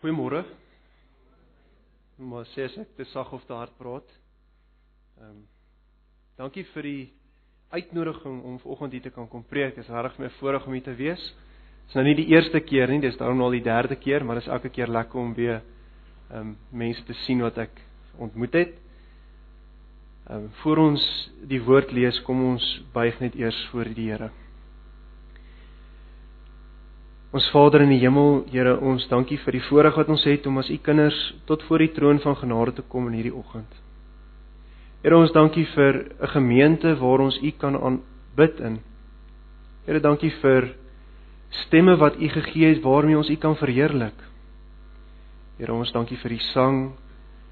Goeiemôre. Maar sê as ek te sag of te hard praat. Ehm um, dankie vir die uitnodiging om vanoggend hier te kan kom preek. Dit is regtig my voorreg om hier te wees. Dit is nou nie die eerste keer nie, dis daarom al die derde keer, maar dit is elke keer lekker om weer ehm um, mense te sien wat ek ontmoet het. Ehm um, voor ons die woord lees, kom ons buig net eers voor die Here. Ons Vader in die hemel, Here, ons dankie vir die voorreg wat ons het om as u kinders tot voor die troon van genade te kom in hierdie oggend. Here, ons dankie vir 'n gemeente waar ons u kan aanbid in. Here, dankie vir stemme wat u gegee het waarmee ons u kan verheerlik. Here, ons dankie vir die sang.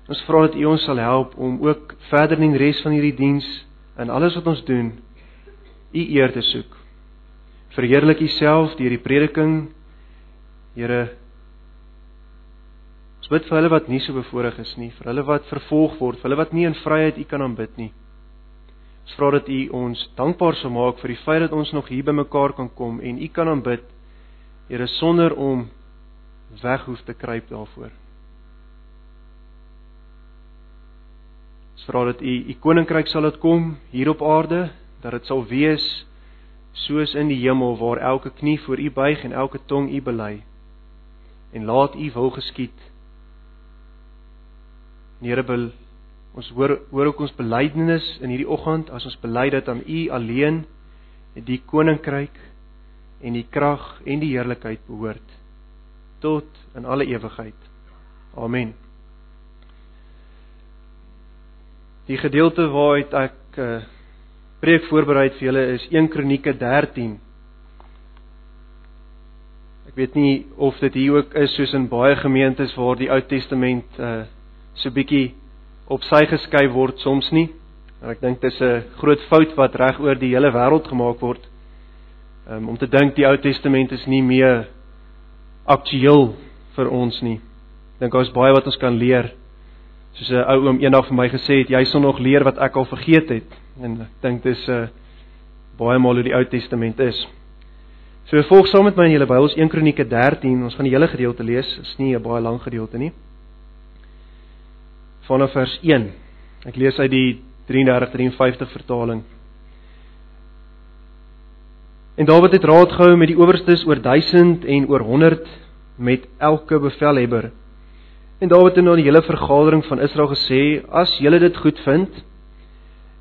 Ons vra dat u ons sal help om ook verder in die res van hierdie diens en alles wat ons doen, u eer te soek. Verheerlik U self deur die prediking. Here Ons bid vir hulle wat nie so bevoorreg is nie, vir hulle wat vervolg word, vir hulle wat nie in vryheid U kan aanbid nie. Ons vra dat U ons dankbaar sal maak vir die feit dat ons nog hier bymekaar kan kom en U kan aanbid. Here sonder om weg hoef te kruip daarvoor. Ons vra dat U U koninkryk sal laat kom hier op aarde, dat dit sal wees soos in die hemel waar elke knie voor U buig en elke tong U bely. En laat U wil geskied. Here wil ons hoor hoor ook ons belydenis in hierdie oggend as ons bely dat aan U alleen die koninkryk en die krag en die heerlikheid behoort tot in alle ewigheid. Amen. Die gedeelte waaruit ek uh, preek voorberei vir julle is 1 Kronieke 13. Ek weet nie of dit hier ook is soos in baie gemeentes waar die Ou Testament uh so bietjie op sy geskuif word soms nie. Maar ek dink dit is 'n groot fout wat reg oor die hele wêreld gemaak word. Um, om te dink die Ou Testament is nie meer aktueel vir ons nie. Ek dink daar's baie wat ons kan leer. Soos 'n ou oom eendag vir my gesê het, jy sal nog leer wat ek al vergeet het en ek dink dis 'n uh, eh, baie maal hoe die Ou Testament is. So volg saam met my in julle Bybels 1 Kronieke 13. Ons gaan die hele gedeelte lees. Dit is nie 'n baie lang gedeelte nie. Vanaf vers 1. Ek lees uit die 33:53 vertaling. En Dawid het raad gehou met die owerstes oor 1000 en oor 100 met elke bevelhebber. En Dawid het aan die hele vergadering van Israel gesê: "As julle dit goed vind,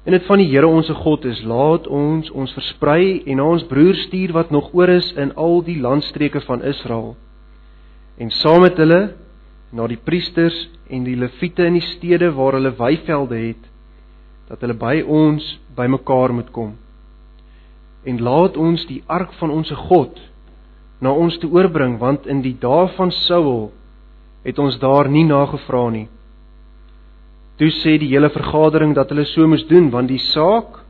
En dit van die Here ons God is, laat ons ons versprei en na ons broers stuur wat nog oor is in al die landstreke van Israel. En saam met hulle na die priesters en die leviete in die stede waar hulle weivelde het, dat hulle by ons bymekaar moet kom. En laat ons die ark van ons God na ons toe oorbring, want in die dae van Saul het ons daar nie nagevra nie. Toe sê die hele vergadering dat hulle so moes doen want die saak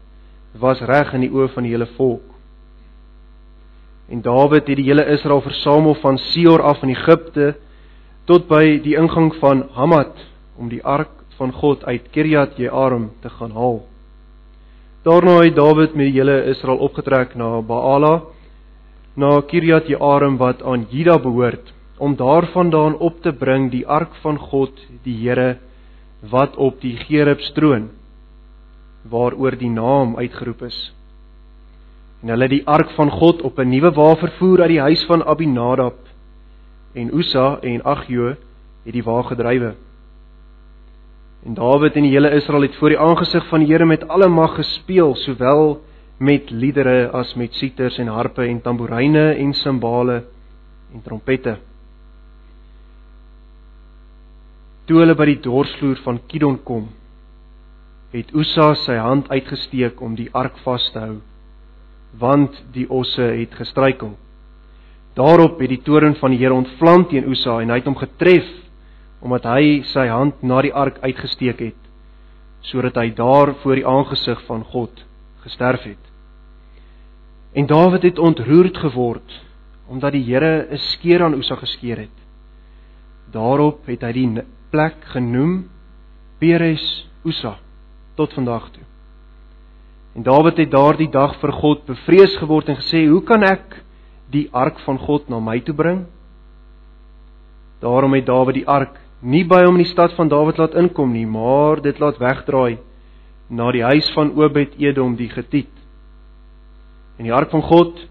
was reg in die oë van die hele volk. En Dawid het die hele Israel versamel van Seor af in Egipte tot by die ingang van Hamat om die ark van God uit Kiriat Jearim te gaan haal. Daarna het Dawid met die hele Israel opgetrek na Baala na Kiriat Jearim wat aan Juda behoort om daarvandaan op te bring die ark van God, die Here wat op die gerubstroon waaroor die naam uitgeroep is. En hulle het die ark van God op 'n nuwe wa vervoer uit die huis van Abinadab en Usa en Agjo het die wa gedrywe. En Dawid en die hele Israel het voor die aangesig van die Here met alle mag gespeel, sowel met liedere as met siters en harpe en tamboeryne en simbale en trompette. Toe hulle by die dorsvloer van Kidon kom, het Usa sy hand uitgesteek om die ark vas te hou, want die osse het gestruikel. Daarop het die toorn van die Here ontvlam teen Usa en hy het hom getref omdat hy sy hand na die ark uitgesteek het, sodat hy daar voor die aangesig van God gesterf het. En Dawid het ontroerd geword omdat die Here 'n skeer aan Usa geskeur het. Daarop het hy die plek genoem Peres Usa tot vandag toe. En Dawid het daardie dag vir God bevrees geword en gesê: "Hoe kan ek die ark van God na my toe bring?" Daarom het Dawid die ark nie by hom in die stad van Dawid laat inkom nie, maar dit laat wegdraai na die huis van Obed-Edom die Getiet. En die ark van God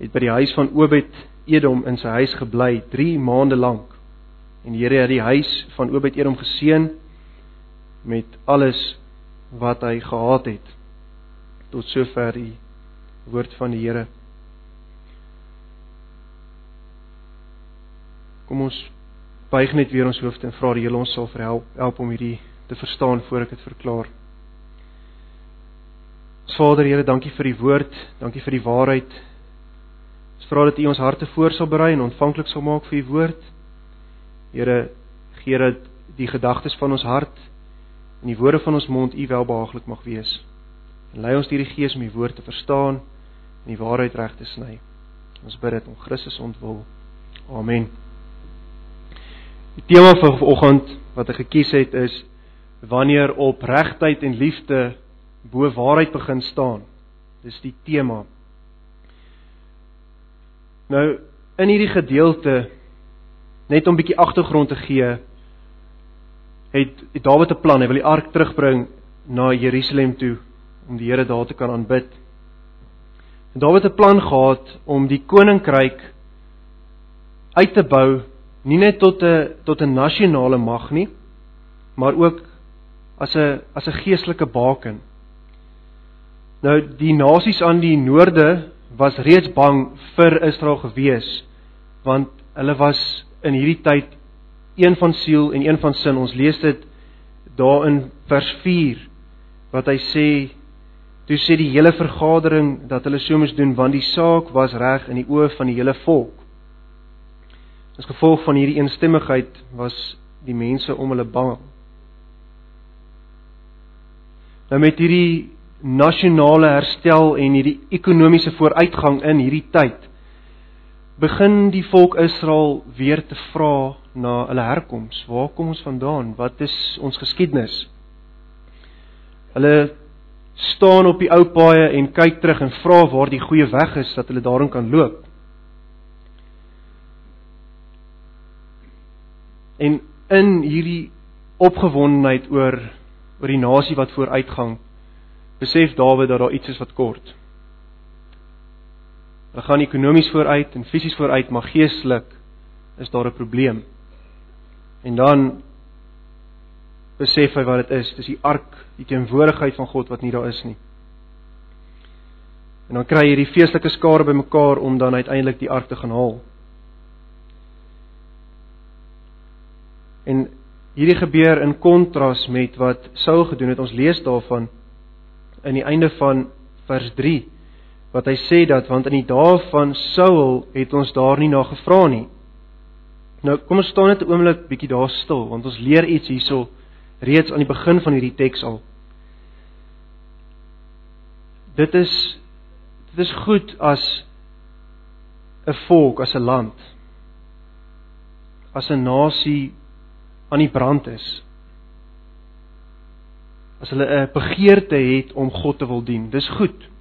het by die huis van Obed-Edom in sy huis gebly 3 maande lank. En die Here het die huis van Obed-Edom geseën met alles wat hy gehad het. Tot sover die woord van die Here. Kom ons buig net weer ons hoofde en vra die Here ons sal verhelp help om hierdie te verstaan voor ek dit verklaar. Vader Here, dankie vir die woord, dankie vir die waarheid. Ons vra dat U ons harte voor sal berei en ontvanklik sal maak vir U woord. Here, gee dat die gedagtes van ons hart en die woorde van ons mond U welbehaaglik mag wees. En lei ons deur die Gees om U woord te verstaan en die waarheid reg te sny. Ons bid dit om Christus ontwil. Amen. Die tema vir vanoggend wat ek gekies het is wanneer opregtheid en liefde bo waarheid begin staan. Dis die tema. Nou in hierdie gedeelte net om 'n bietjie agtergrond te gee, het, het Dawid 'n plan. Hy wil die ark terugbring na Jerusalem toe om die Here daar te kan aanbid. En Dawid het 'n plan gehad om die koninkryk uit te bou nie net tot 'n tot 'n nasionale mag nie, maar ook as 'n as 'n geestelike baken. Nou die nasies aan die noorde was reeds bang vir Israel gewees want hulle was in hierdie tyd een van siel en een van sin. Ons lees dit daar in vers 4 wat hy sê toe sê die hele vergadering dat hulle so moes doen want die saak was reg in die oë van die hele volk. As gevolg van hierdie eensstemmigheid was die mense om hulle bang. Nou met hierdie nasionale herstel en hierdie ekonomiese vooruitgang in hierdie tyd begin die volk Israel weer te vra na hulle herkoms. Waar kom ons vandaan? Wat is ons geskiedenis? Hulle staan op die ou paaie en kyk terug en vra waar die goeie weg is dat hulle daarin kan loop. En in hierdie opgewondenheid oor oor die nasie wat vooruitgang, besef Dawid dat daar iets is wat kort. Hulle gaan ekonomies vooruit en fisies vooruit, maar geestelik is daar 'n probleem. En dan besef hy wat dit is, dis die ark, die teenwoordigheid van God wat nie daar is nie. En dan kry hierdie feestelike skare bymekaar om dan uiteindelik die ark te gaan haal. En hierdie gebeur in kontras met wat Saul gedoen het. Ons lees daarvan in die einde van vers wat hy sê dat want in die dae van Saul het ons daar nie na gevra nie. Nou kom ons staan net 'n oomblik bietjie daar stil want ons leer iets hierso reeds aan die begin van hierdie teks al. Dit is dit is goed as 'n volk, as 'n land as 'n nasie aan die brand is. As hulle 'n begeerte het om God te wil dien. Dis goed.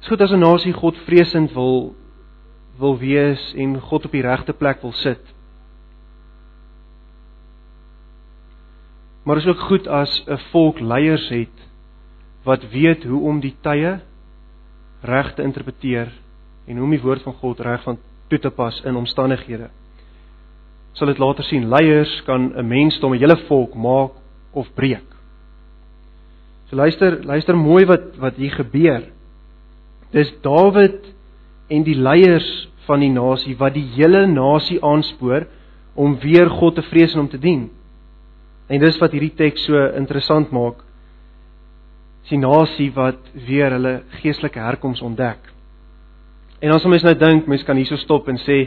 Goed as 'n nasie God vreesend wil wil wees en God op die regte plek wil sit. Maar is ook goed as 'n volk leiers het wat weet hoe om die tye reg te interpreteer en hoe om die woord van God reg van toe te pas in omstandighede. Sal dit later sien leiers kan 'n mens dom 'n hele volk maak of breek. So luister, luister mooi wat wat hier gebeur. Dis Dawid en die leiers van die nasie wat die hele nasie aanspoor om weer God te vrees en om te dien. En dis wat hierdie teks so interessant maak. Die nasie wat weer hulle geestelike herkoms ontdek. En as ons nou dink, mense kan hierso stop en sê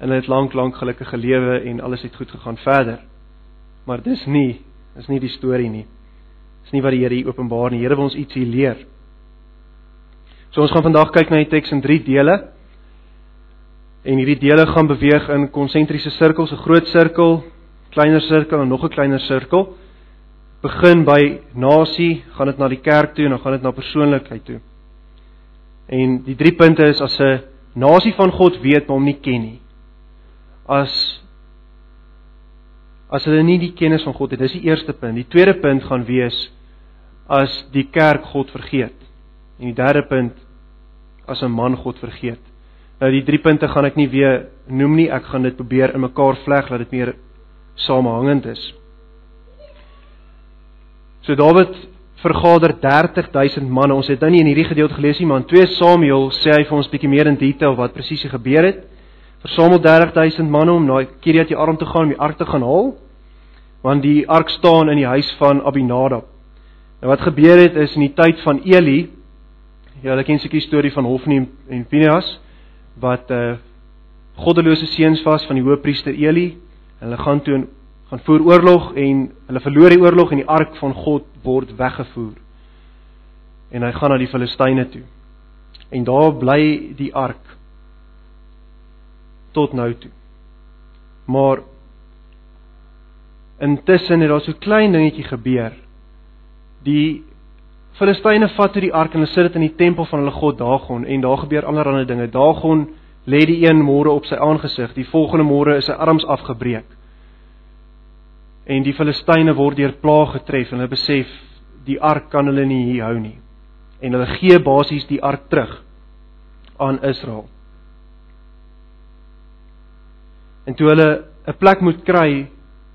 en hulle het lank lank gelukkige lewe en alles het goed gegaan verder. Maar dis nie, dis nie die storie nie. Dis nie wat die Here hier openbaar nie. Die Here wil ons iets hier leer. So ons gaan vandag kyk na die teks in 3 dele. En hierdie dele gaan beweeg in konsentriese sirkels, 'n groot sirkel, kleiner sirkel en nog 'n kleiner sirkel. Begin by nasie, gaan dit na die kerk toe en dan gaan dit na persoonlikheid toe. En die drie punte is as 'n nasie van God weet maar hom nie ken nie. as as hulle nie die kennis van God het. Dis die eerste punt. Die tweede punt gaan wees as die kerk God vergeet. En die derde punt as 'n man God vergeet. Nou die drie punte gaan ek nie weer noem nie. Ek gaan dit probeer in mekaar vleg dat dit meer samehangend is. So Dawid vergader 30000 manne. Ons het nou nie in hierdie gedeelte gelees nie, maar in 2 Samuel sê hy vir ons bietjie meer in detail wat presies gebeur het versamel 30000 manne om na Kiriat Jearim te gaan om die ark te gaan haal. Want die ark staan in die huis van Abinadab. En wat gebeur het is in die tyd van Eli, ja, hulle ken seker die storie van Hofni en Pinehas wat 'n uh, goddelose seuns was van die hoofpriester Eli. Hulle gaan toe gaan voer oorlog en hulle verloor die oorlog en die ark van God word weggevoer. En hy gaan na die Filistyne toe. En daar bly die ark tot nou toe. Maar intussen het daar so 'n klein dingetjie gebeur. Die Filistyne vat toe die ark en hulle sit dit in die tempel van hulle god Dagon en daar gebeur allerlei dinge. Dagon lê die een môre op sy aangesig, die volgende môre is sy arms afgebreek. En die Filistyne word deur plaag getref en hulle besef die ark kan hulle nie hier hou nie. En hulle gee basies die ark terug aan Israel. En toe hulle 'n plek moet kry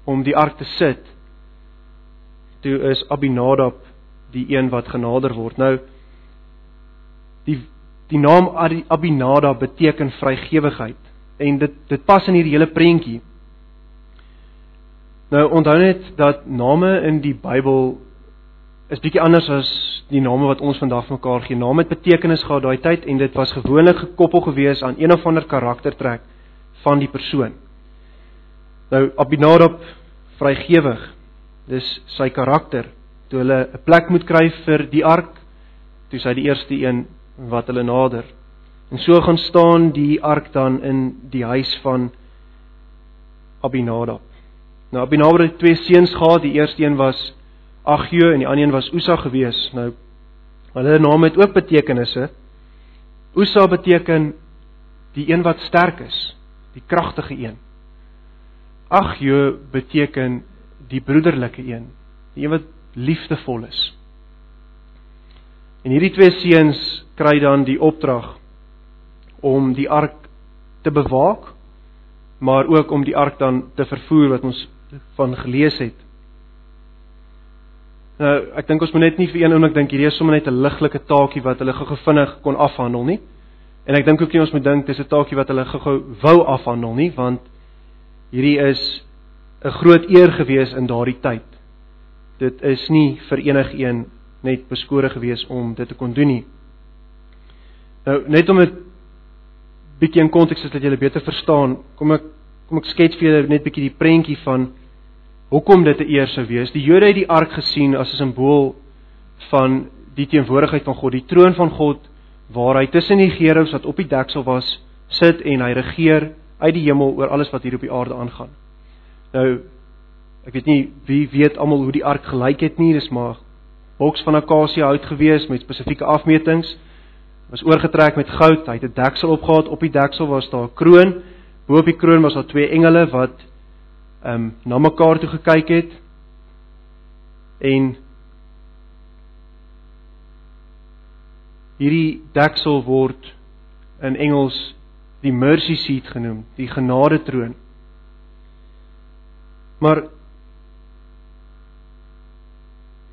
om die ark te sit, toe is Abinadab die een wat genader word. Nou die die naam Abinadab beteken vrygewigheid en dit dit pas in hierdie hele prentjie. Nou onthou net dat name in die Bybel is bietjie anders as die name wat ons vandag mekaar gee. Name het betekenis gehad daai tyd en dit was gewoonlik gekoppel gewees aan een of ander karaktertrek van die persoon. Nou Abinadab vrygewig. Dis sy karakter. Toe hulle 'n plek moet kry vir die ark, toe sy die eerste een wat hulle nader. En so gaan staan die ark dan in die huis van Abinadab. Nou Abinadab het twee seuns gehad. Die eerste een was Agio en die ander een was Usa gewees. Nou hulle name het ook betekenisse. Usa beteken die een wat sterk is, die kragtige een. Agjo beteken die broederlike een, die een wat liefdevol is. En hierdie twee seuns kry dan die opdrag om die ark te bewaak, maar ook om die ark dan te vervoer wat ons van gelees het. Nou, ek dink ons moet net nie vir een oomblik dink hierdie is sommer net 'n liglike taakie wat hulle gou-gou vinnig kon afhandel nie. En ek dink ook nie ons moet dink dis 'n taakie wat hulle gou-gou wou afhandel nie, want hierdie is 'n groot eer gewees in daardie tyd. Dit is nie vir enigeen net beskore gewees om dit te kon doen nie. Nou net om dit bietjie in konteks sodat julle beter verstaan, kom ek kom ek skets vir julle net bietjie die prentjie van hoekom dit 'n eer sou wees. Die Jode het die ark gesien as 'n simbool van die teenwoordigheid van God, die troon van God waar hy tussen die gerubs wat op die deksel was, sit en hy regeer uit die hemel oor alles wat hier op die aarde aangaan. Nou ek weet nie wie weet almal hoe die ark gelyk het nie, dis maar boks van akasie hout gewees met spesifieke afmetings. Was oorgetrek met goud. Hy het 'n deksel opgehad. Op die deksel was daar 'n kroon. Bo op die kroon was daar twee engele wat ehm um, na mekaar toe gekyk het. En hierdie deksel word in Engels die mercy seat genoem, die genade troon. Maar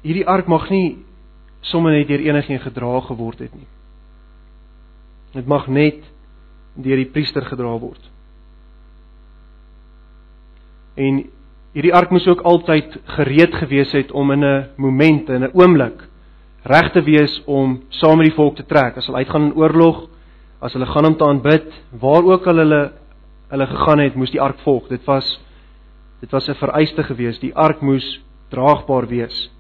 hierdie ark mag nie sommer net deur enigiemand gedra geword het nie. Dit mag net deur die priester gedra word. En hierdie ark moes ook altyd gereed gewees het om in 'n moment, in 'n oomblik reg te wees om saam met die volk te trek. As hulle uitgaan in oorlog, as hulle gaan om te aanbid, waar ook al hulle hulle gegaan het, moes die ark volg. Dit was dit was 'n vereiste gewees. Die ark moes draagbaar wees.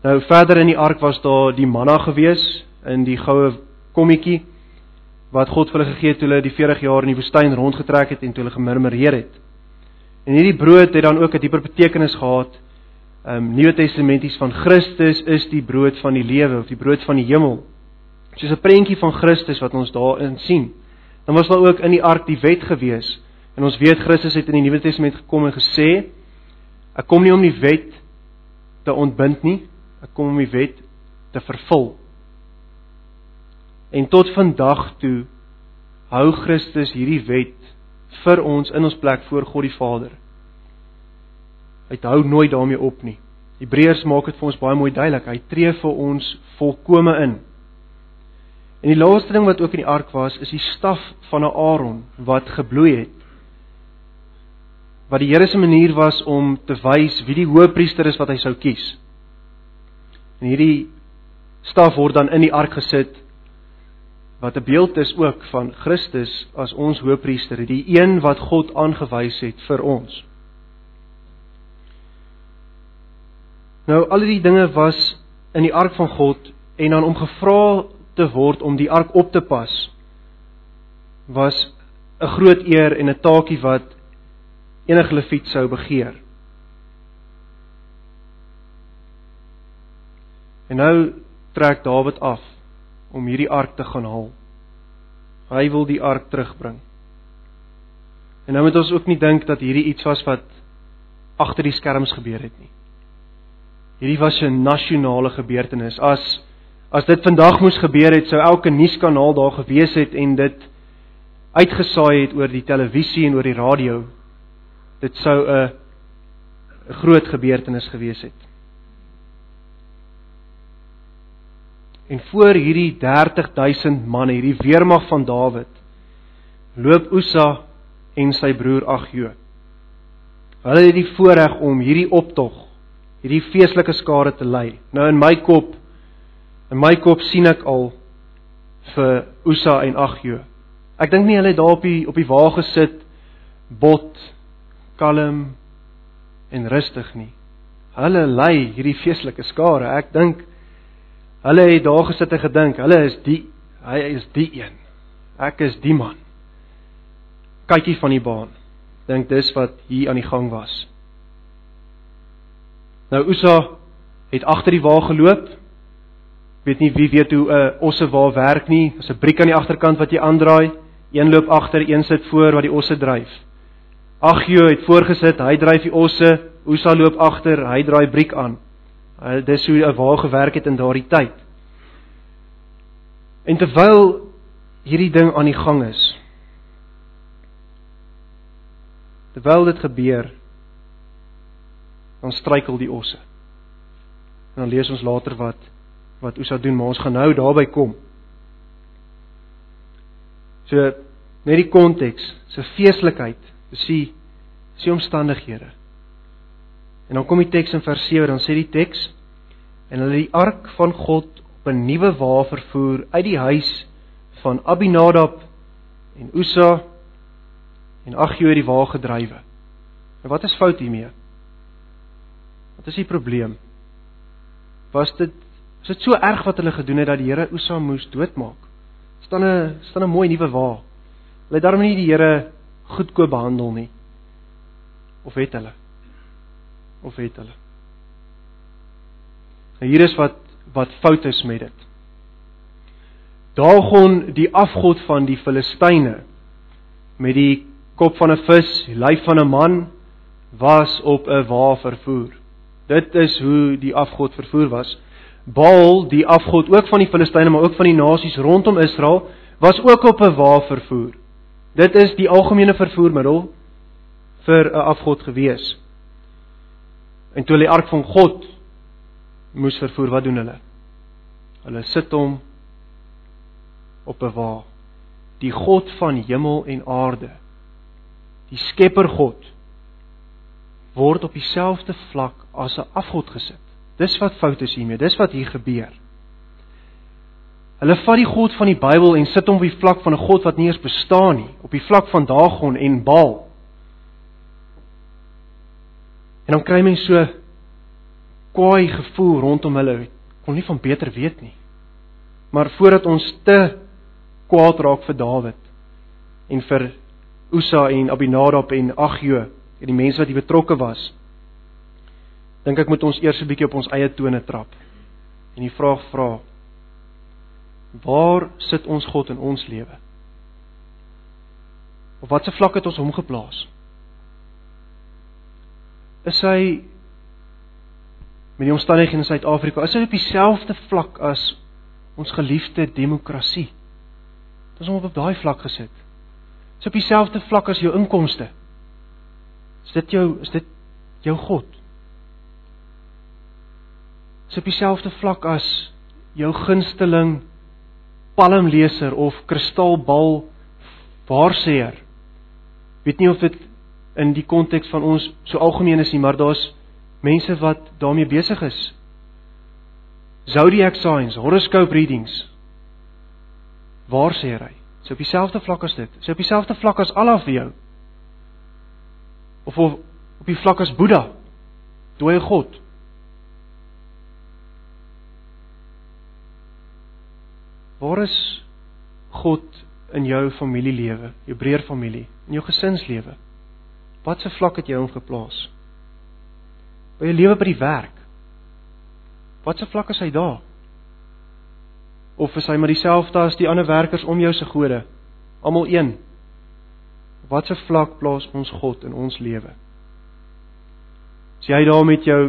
Nou verder in die ark was daar die manna gewees in die goue kommetjie wat God vir hulle gegee het toe hulle die 40 jaar in die woestyn rondgetrek het en toe hulle gemurmureer het. En hierdie brood het dan ook 'n dieper betekenis gehad. Ehm um, Nuwe Testamenties van Christus is die brood van die lewe of die brood van die hemel soos 'n prentjie van Christus wat ons daarin sien. Dan was daar ook in die ark die wet gewees. En ons weet Christus het in die Nuwe Testament gekom en gesê ek kom nie om die wet te ontbind nie, ek kom om die wet te vervul. En tot vandag toe hou Christus hierdie wet vir ons in ons plek voor God die Vader. Hy hou nooit daarmee op nie. Hebreërs maak dit vir ons baie mooi duidelik. Hy tree vir ons volkome in. En die laaste ding wat ook in die ark was, is die staf van Aaron wat gebloei het. Wat die Here se manier was om te wys wie die hoëpriester is wat hy sou kies. En hierdie staf word dan in die ark gesit wat 'n beeld is ook van Christus as ons hoëpriester, die een wat God aangewys het vir ons. Nou al die dinge was in die ark van God en dan om gevra te word om die ark op te pas was 'n groot eer en 'n taakie wat enige leviet sou begeer. En nou trek Dawid af om hierdie ark te gaan haal. Hy wil die ark terugbring. En nou moet ons ook nie dink dat hierdie iets was wat agter die skerms gebeur het nie. Hierdie was 'n nasionale gebeurtenis. As as dit vandag moes gebeur het, sou elke nuuskanaal daar gewees het en dit uitgesaai het oor die televisie en oor die radio. Dit sou 'n 'n groot gebeurtenis gewees het. En voor hierdie 30000 manne, hierdie weermag van Dawid, loop Usa en sy broer Agjo. Hulle het die voorreg om hierdie optog hierdie feestelike skare te lei. Nou in my kop in my kop sien ek al vir Usa en Agjo. Ek dink nie hulle het daar op die op die wa gesit bot kalm en rustig nie. Hulle lei hierdie feestelike skare. Ek dink hulle het daar gesit en gedink, hulle is die hy is die een. Ek is die man. Kykie van die baan. Dink dis wat hier aan die gang was. Nou Usa het agter die wa geloop. Weet nie wie weet hoe 'n uh, osse wa werk nie. Daar's 'n briek aan die agterkant wat jy aandraai. Een loop agter, een sit voor wat die osse dryf. Agjo het voorgesit, hy dryf die osse. Usa loop agter, hy draai briek aan. Uh, dis hoe 'n wa gewerk het in daardie tyd. En terwyl hierdie ding aan die gang is, terwyl dit gebeur, dan struikel die osse. En dan lees ons later wat wat Usa doen, maar ons gaan nou daarby kom. So net die konteks, se feeslikheid, dis die se omstandighede. En dan kom die teks in vers 7, dan sê die teks en hulle die ark van God op 'n nuwe wa vervoer uit die huis van Abinadab en Usa en Agio het die wa gedrywe. Nou wat is fout hiermee? Wat is die probleem? Was dit is dit so erg wat hulle gedoen het dat die Here Usa moes doodmaak? staan 'n staan 'n mooi nuwe wa. Hulle het daarom nie die Here goedkoop behandel nie. Of het hulle? Of het hulle? Nou hier is wat wat fout is met dit. Dagon die afgod van die Filistyne met die kop van 'n vis, die lyf van 'n man was op 'n wa vervoer. Dit is hoe die afgod vervoer was. Baal, die afgod ook van die Filistyne, maar ook van die nasies rondom Israel, was ook op 'n wa vervoer. Dit is die algemene vervoermiddel vir 'n afgod gewees. En toe hulle die ark van God moes vervoer, wat doen hulle? Hulle sit hom op 'n wa. Die God van hemel en aarde. Die Skepper God word op dieselfde vlak as 'n afgod gesit. Dis wat fout is hiermee. Dis wat hier gebeur. Hulle vat die God van die Bybel en sit hom op die vlak van 'n God wat nie eens bestaan nie, op die vlak van Dagon en Baal. En dan kry mense so kwaai gevoel rondom hulle. Kon nie van beter weet nie. Maar voordat ons te kwaad raak vir Dawid en vir Usa en Abinadab en Agjo en die mense wat hier betrokke was. Dink ek moet ons eers 'n bietjie op ons eie tone trap en die vraag vra: Waar sit ons God in ons lewe? Op watter vlak het ons hom geplaas? Is hy met die omstandighede in Suid-Afrika, is hy op dieselfde vlak as ons geliefde demokrasie? Dis hom op daai vlak gesit. Is op dieselfde vlak as jou inkomste. Is dit jou is dit jou God? Is op dieselfde vlak as jou gunsteling palmleser of kristalbal waarseer. Weet nie of dit in die konteks van ons so algemeen is nie, maar daar's mense wat daarmee besig is. Zodiac signs, horoscope readings. Waar sê hy? Is op dieselfde vlak as dit? Is op dieselfde vlak as Allah vir jou? Of of op die vlak as Boeddha? Dooie God. Waar is God in jou familielewe, jou breër familie, in jou gesinslewe? Watse vlak het jy hom geplaas? By jou lewe by die werk. Watse vlak is hy daar? Of is hy maar dieselfde as die ander werkers om jou se gode? Almal een. Watse vlak plaas ons God in ons lewe? As jy daar met jou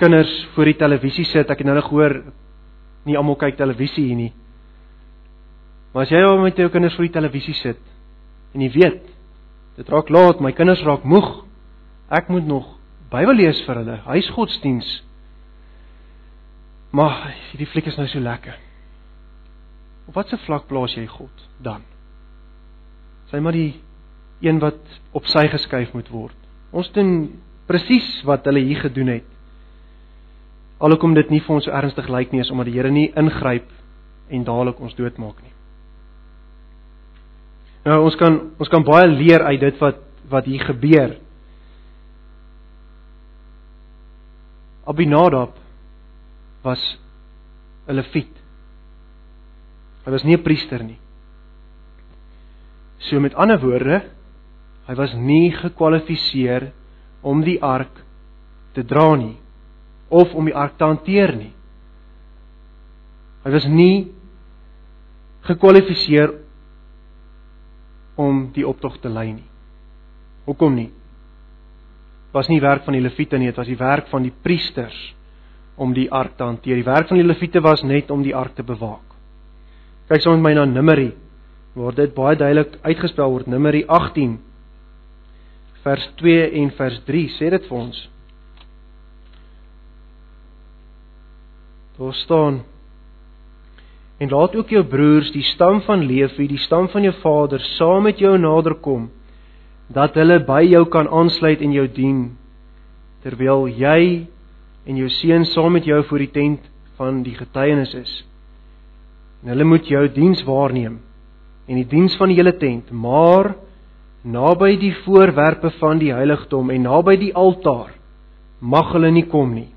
kinders voor die televisie sit, ek het nou net gehoor nie almal kyk televisie hier nie. Maar as jy daar met jou kinders voor die televisie sit en jy weet dit raak laat, my kinders raak moeg. Ek moet nog Bybel lees vir hulle, huisgodsdiens. Maar hierdie fliek is nou so lekker. Op watter vlak plaas jy God dan? Sy maar die een wat op sy geskuif moet word. Ons doen presies wat hulle hier gedoen het. Alhoewel dit nie vir ons so ernstig lyk nie, is omdat die Here nie ingryp en dadelik ons doodmaak nie. Nou ons kan ons kan baie leer uit dit wat wat hier gebeur. Abinadab was 'n leviet. Hy was nie 'n priester nie. So met ander woorde, hy was nie gekwalifiseer om die ark te dra nie of om die ark te hanteer nie. Hy was nie gekwalifiseer om die optog te lei nie. Hoekom nie? Was nie werk van die leviete nie, dit was die werk van die priesters om die ark te hanteer. Die werk van die leviete was net om die ark te bewaak. Kyk saam met my na Numeri waar dit baie duidelik uitgespel word Numeri 18 vers 2 en vers 3 sê dit vir ons. Daar staan En laat ook jou broers, die stam van Lewi, die stam van jou vader, saam met jou naderkom, dat hulle by jou kan aansluit en jou dien, terwyl jy en jou seun saam met jou voor die tent van die getuienis is en hulle moet jou diens waarneem en die diens van die hele tent, maar naby die voorwerpe van die heiligdom en naby die altaar mag hulle nie kom nie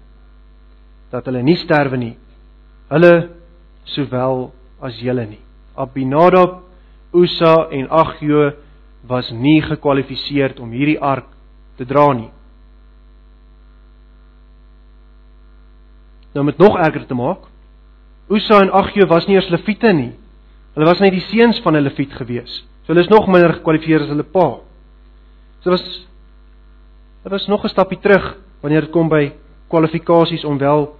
dat hulle nie sterwe nie. Hulle sowel as julle nie. Abinadab, Usa en Agjo was nie gekwalifiseer om hierdie ark te dra nie. Nou met nog erger te maak, Usa en Agjo was nie eens leviete nie. Hulle was net die seuns van 'n leviet gewees. So hulle is nog minder gekwalifiseer as hulle pa. So was Dit was nog 'n stapie terug wanneer dit kom by kwalifikasies om wel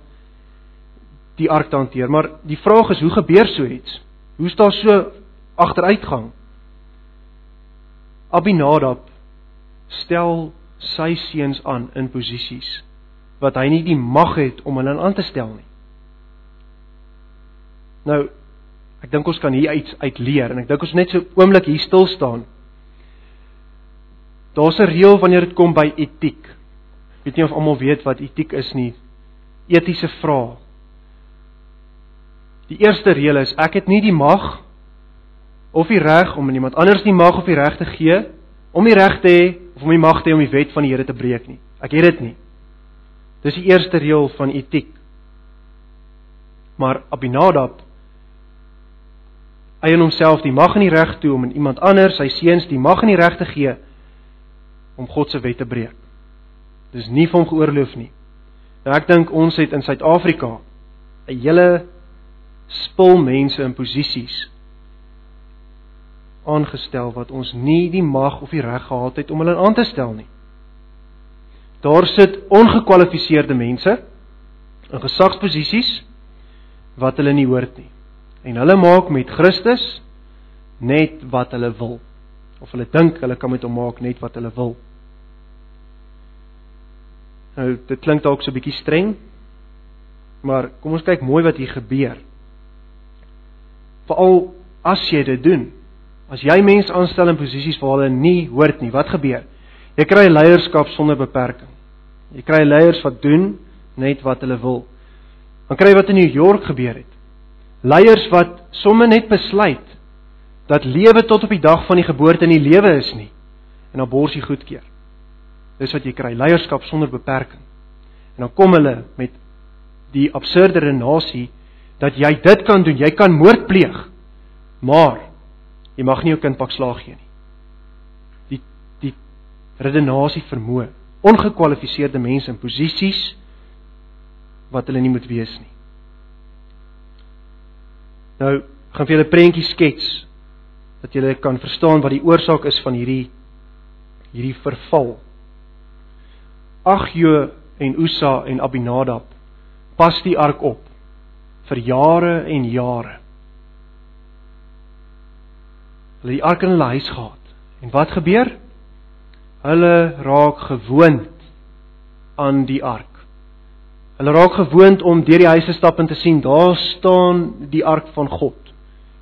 die ark te hanteer. Maar die vraag is, hoe gebeur so iets? Hoe staan so agteruitgang? Abinadab stel sy seuns aan in posisies wat hy nie die mag het om hulle aan te stel nie. Nou, ek dink ons kan hier iets uit leer en ek dink ons net so oomblik hier stil staan. Daar's 'n reël wanneer dit kom by etiek. Ek weet nie of almal weet wat etiek is nie. Etiese vrae. Die eerste reël is ek het nie die mag of die reg om iemand anders die mag of die reg te gee om die reg te hê of om die mag te hê om die wet van die Here te breek nie. Ek het dit nie. Dis die eerste reël van etiek. Maar Abinadab eien homself die mag en die reg toe om aan iemand anders, sy seuns, die mag en die reg te gee om God se wet te breek. Dis nie vir hom geoorloof nie. Nou ek dink ons het in Suid-Afrika 'n hele spul mense in posisies aangestel wat ons nie die mag of die reg gehad het om hulle aan te stel nie. Daar sit ongekwalifiseerde mense in gesagsposisies wat hulle nie hoort nie. En hulle maak met Christus net wat hulle wil of hulle dink hulle kan met hom maak net wat hulle wil. Nou dit klink dalk so 'n bietjie streng, maar kom ons kyk mooi wat hier gebeur. Veral as jy dit doen. As jy mense aanstel in posisies waar hulle nie hoort nie, wat gebeur? Jy kry leierskap sonder beperking. Jy kry leiers wat doen net wat hulle wil. Dan kry wat in New York gebeur het. Leiers wat sommer net besluit dat lewe tot op die dag van die geboorte in die lewe is nie en abortus goedkeur. Dis wat jy kry, leierskap sonder beperking. En dan kom hulle met die absurde redenasie dat jy dit kan doen, jy kan moord pleeg. Maar jy mag nie jou kind pak slaag gee nie. Die die redenasie vermoë ongekwalifiseerde mense in posisies wat hulle nie moet wees nie. Nou gaan vir julle 'n prentjie skets dat julle kan verstaan wat die oorsaak is van hierdie hierdie verval. Agjo en Usa en Abinadab pas die ark op vir jare en jare. Hulle die ark in hulle huis gehad. En wat gebeur? Hulle raak gewoond aan die ark. Hulle raak gewoond om deur die huise stap en te sien daar staan die ark van God.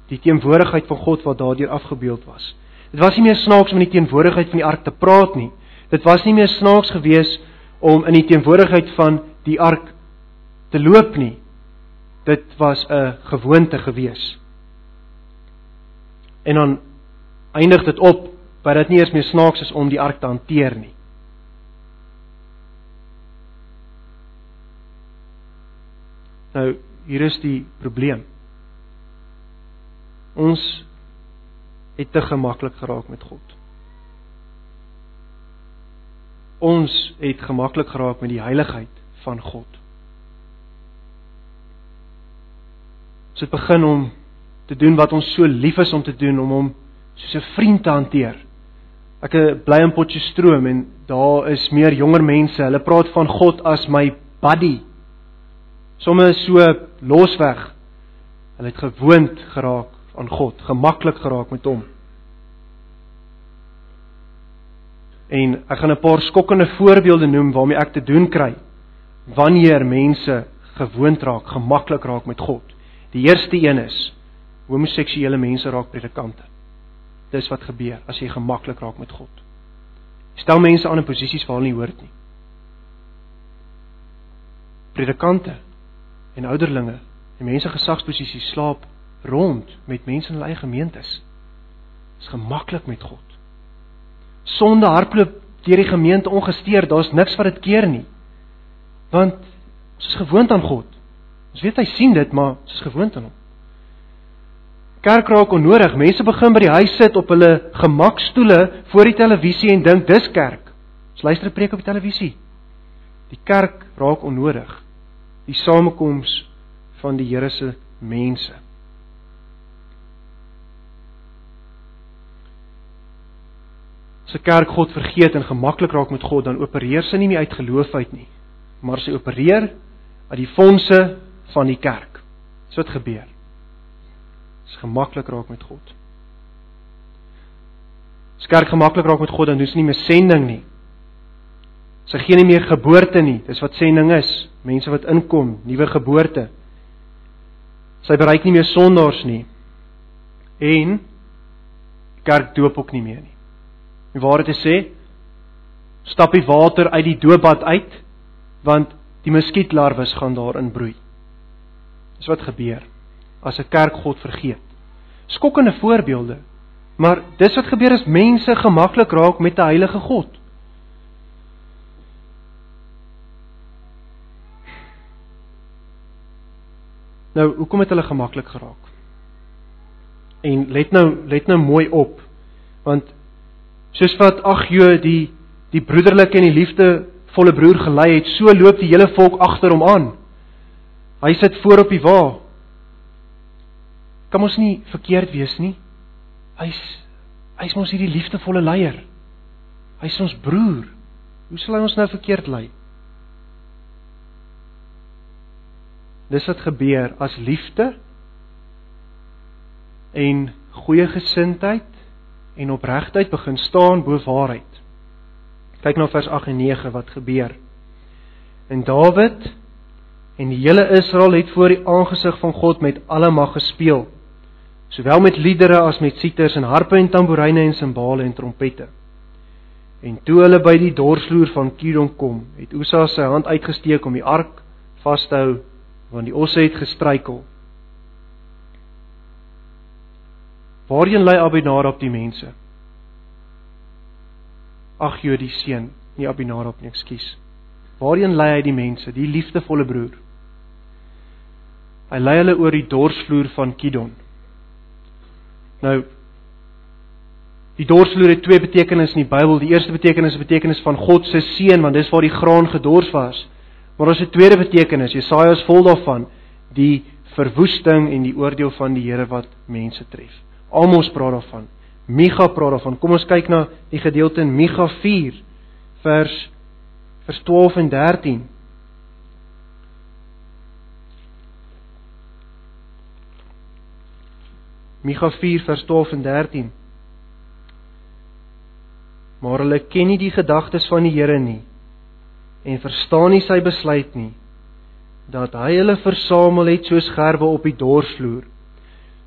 Die teenwoordigheid van God wat daardeur afgebeeld was. Dit was nie meer snaaks om in die teenwoordigheid van die ark te praat nie. Dit was nie meer snaaks gewees om in die teenwoordigheid van die ark te loop nie. Dit was 'n gewoonte gewees. En dan eindig dit op dat dit nie eens meer snaaks is om die ark te hanteer nie. Nou, hier is die probleem. Ons het te gemaklik geraak met God. Ons het gemaklik geraak met die heiligheid van God. Ons het begin om te doen wat ons so lief is om te doen om hom soos 'n vriend te hanteer. Ek bly in Potchefstroom en daar is meer jonger mense. Hulle praat van God as my buddy somme so losweg. Hulle het gewoond geraak aan God, gemaklik geraak met hom. En ek gaan 'n paar skokkende voorbeelde noem waarmee ek te doen kry wanneer mense gewoond raak, gemaklik raak met God. Die eerste een is homoseksuele mense raak predikante. Dis wat gebeur as jy gemaklik raak met God. Stel mense aan in posisies waar hulle nie hoort nie. Predikante en ouderlinge en mense gesagsposisies slaap rond met mense in hulle eie gemeentes. Is gemaklik met God. Sonde hardloop deur die gemeente ongesteer, daar's niks wat dit keer nie. Want ons is gewoond aan God. Ons weet hy sien dit, maar ons is gewoond aan hom. Kerk raak onnodig. Mense begin by die huis sit op hulle gemakstoele voor die televisie en dink dis kerk. Ons luister 'n preek op die televisie. Die kerk raak onnodig die samekoms van die Here se mense. As 'n kerk God vergeet en gemaklik raak met God, dan opereer sy nie meer uit geloof uit nie, maar sy opereer uit die fondse van die kerk. Dis wat gebeur. Dis gemaklik raak met God. As kerk gemaklik raak met God, dan doen sy nie meer sending nie. Sy gee nie meer geboorte nie. Dis wat sending is. Mense wat inkom, nuwe geboorte. Sy bereik nie meer sondaars nie. En kerk doop ook nie meer nie. En waar dit sê, stap die water uit die doopbad uit want die muskietlarwes gaan daarin broei. Dis wat gebeur as 'n kerk God vergeet. Skokkende voorbeelde. Maar dis wat gebeur as mense gemaklik raak met 'n heilige God. Nou, hoekom het hulle gemaklik geraak? En let nou, let nou mooi op. Want soos wat Agjo die die broederlike en die liefdevolle broer gelei het, so loop die hele volk agter hom aan. Hy sit voor op die wa. Kan ons nie verkeerd wees nie. Hy's Hy's mos hierdie liefdevolle leier. Hy's ons broer. Hoe sal hy ons nou verkeerd lei? Dis wat gebeur as liefde en goeie gesindheid en opregtheid begin staan bo waarheid. Kyk nou vers 8 en 9 wat gebeur. En Dawid en die hele Israel het voor die aangesig van God met alle mag gespeel, sowel met liedere as met siters en harpe en tamboeryne en simbale en trompette. En toe hulle by die dorsvloer van Kidon kom, het Usa sy hand uitgesteek om die ark vas te hou, want die osse het gestruikel. Waarheen lei Abinadab die mense? Ag jo die seun, nie Abinadab nie, ekskuus. Waarheen lei hy die mense, die liefdevolle broer? Hy lei hulle oor die dorsvloer van Kidon. Nou die dorsvloer het twee betekenisse in die Bybel. Die eerste betekenis is betekenis van God se seën, want dis waar die graan gedors was. Maar ons het 'n tweede betekenis. Jesaja is vol daarvan, die verwoesting en die oordeel van die Here wat mense tref. Amos praat daarvan. Micha praat daarvan. Kom ons kyk na die gedeelte in Micha 4 vers vers 12 en 13. Micha 4 vers 12 en 13. Maar hulle ken nie die gedagtes van die Here nie en verstaan nie sy besluit nie dat hy hulle versamel het soos gerwe op die dorsvloer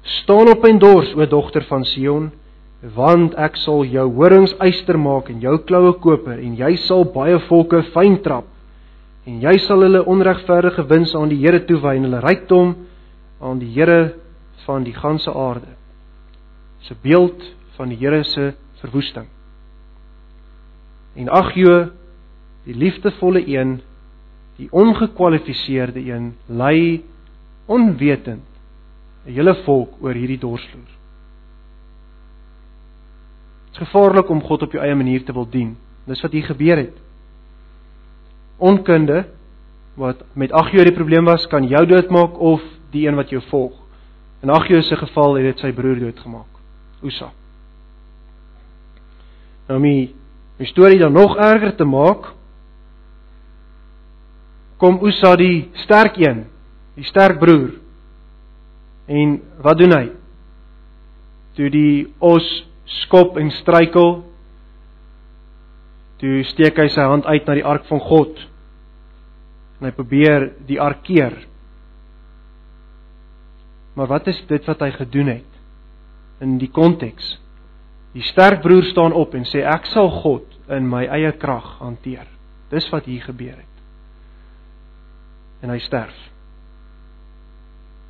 Staan op en dors, o dogter van Sion, want ek sal jou horings yster maak en jou kloue koper en jy sal baie volke fyn trap en jy sal hulle onregverdige wins aan die Here toewy en hulle rykdom aan die Here van die ganse aarde. 'n beeld van die Here se verwoesting. En Agjo, die liefdevolle een, die ongekwalifiseerde een, lei onwetend 'n hele volk oor hierdie dorsvloer. Dit is gevaarlik om God op jou eie manier te wil dien. Dis wat hier gebeur het. Onkunde wat met Agjo die probleem was, kan jou doodmaak of die een wat jou volg. In Agjo se geval het dit sy broer doodgemaak, Usa. Nou my my storie dan nog erger te maak, kom Usa die sterk een, die sterk broer En wat doen hy? Toe die os skop en struikel, toe steek hy sy hand uit na die ark van God. En hy probeer die ark keer. Maar wat is dit wat hy gedoen het? In die konteks. Die sterk broer staan op en sê ek sal God in my eie krag hanteer. Dis wat hier gebeur het. En hy sterf.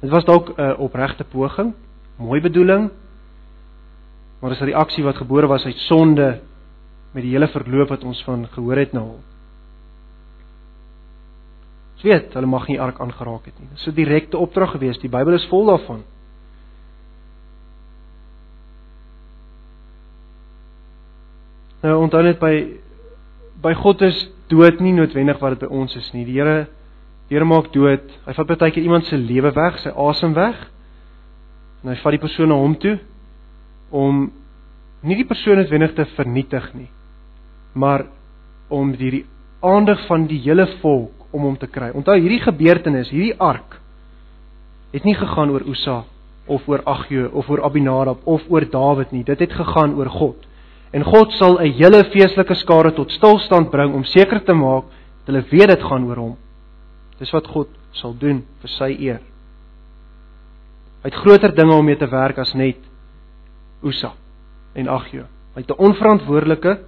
Dit was dalk 'n opregte poging, mooi bedoeling, maar dis 'n reaksie wat gebore was uit sonde met die hele verloop wat ons van gehoor het nou al. Ons weet, hulle mag nie ark aangeraak het nie. Dis 'n direkte opdrag gewees. Die Bybel is vol daarvan. Nou onthou net by by God is dood nie noodwendig wat dit by ons is nie. Die Here Here maak dood. Hy vat baie keer iemand se lewe weg, sy asem weg. En hy vat die persoon na hom toe om nie die persoon noodwendig te vernietig nie, maar om die aandag van die hele volk om hom te kry. Onthou hierdie gebeurtenis, hierdie ark het nie gegaan oor Usa of oor Agjo of oor Abinadab of oor Dawid nie. Dit het gegaan oor God. En God sal 'n hele feestelike skare tot stilstand bring om seker te maak dat hulle weet dit gaan oor hom. Dis wat God sal doen vir sy eer. Hy het groter dinge om mee te werk as net Usa en Agjo. Hy het 'n onverantwoordelike,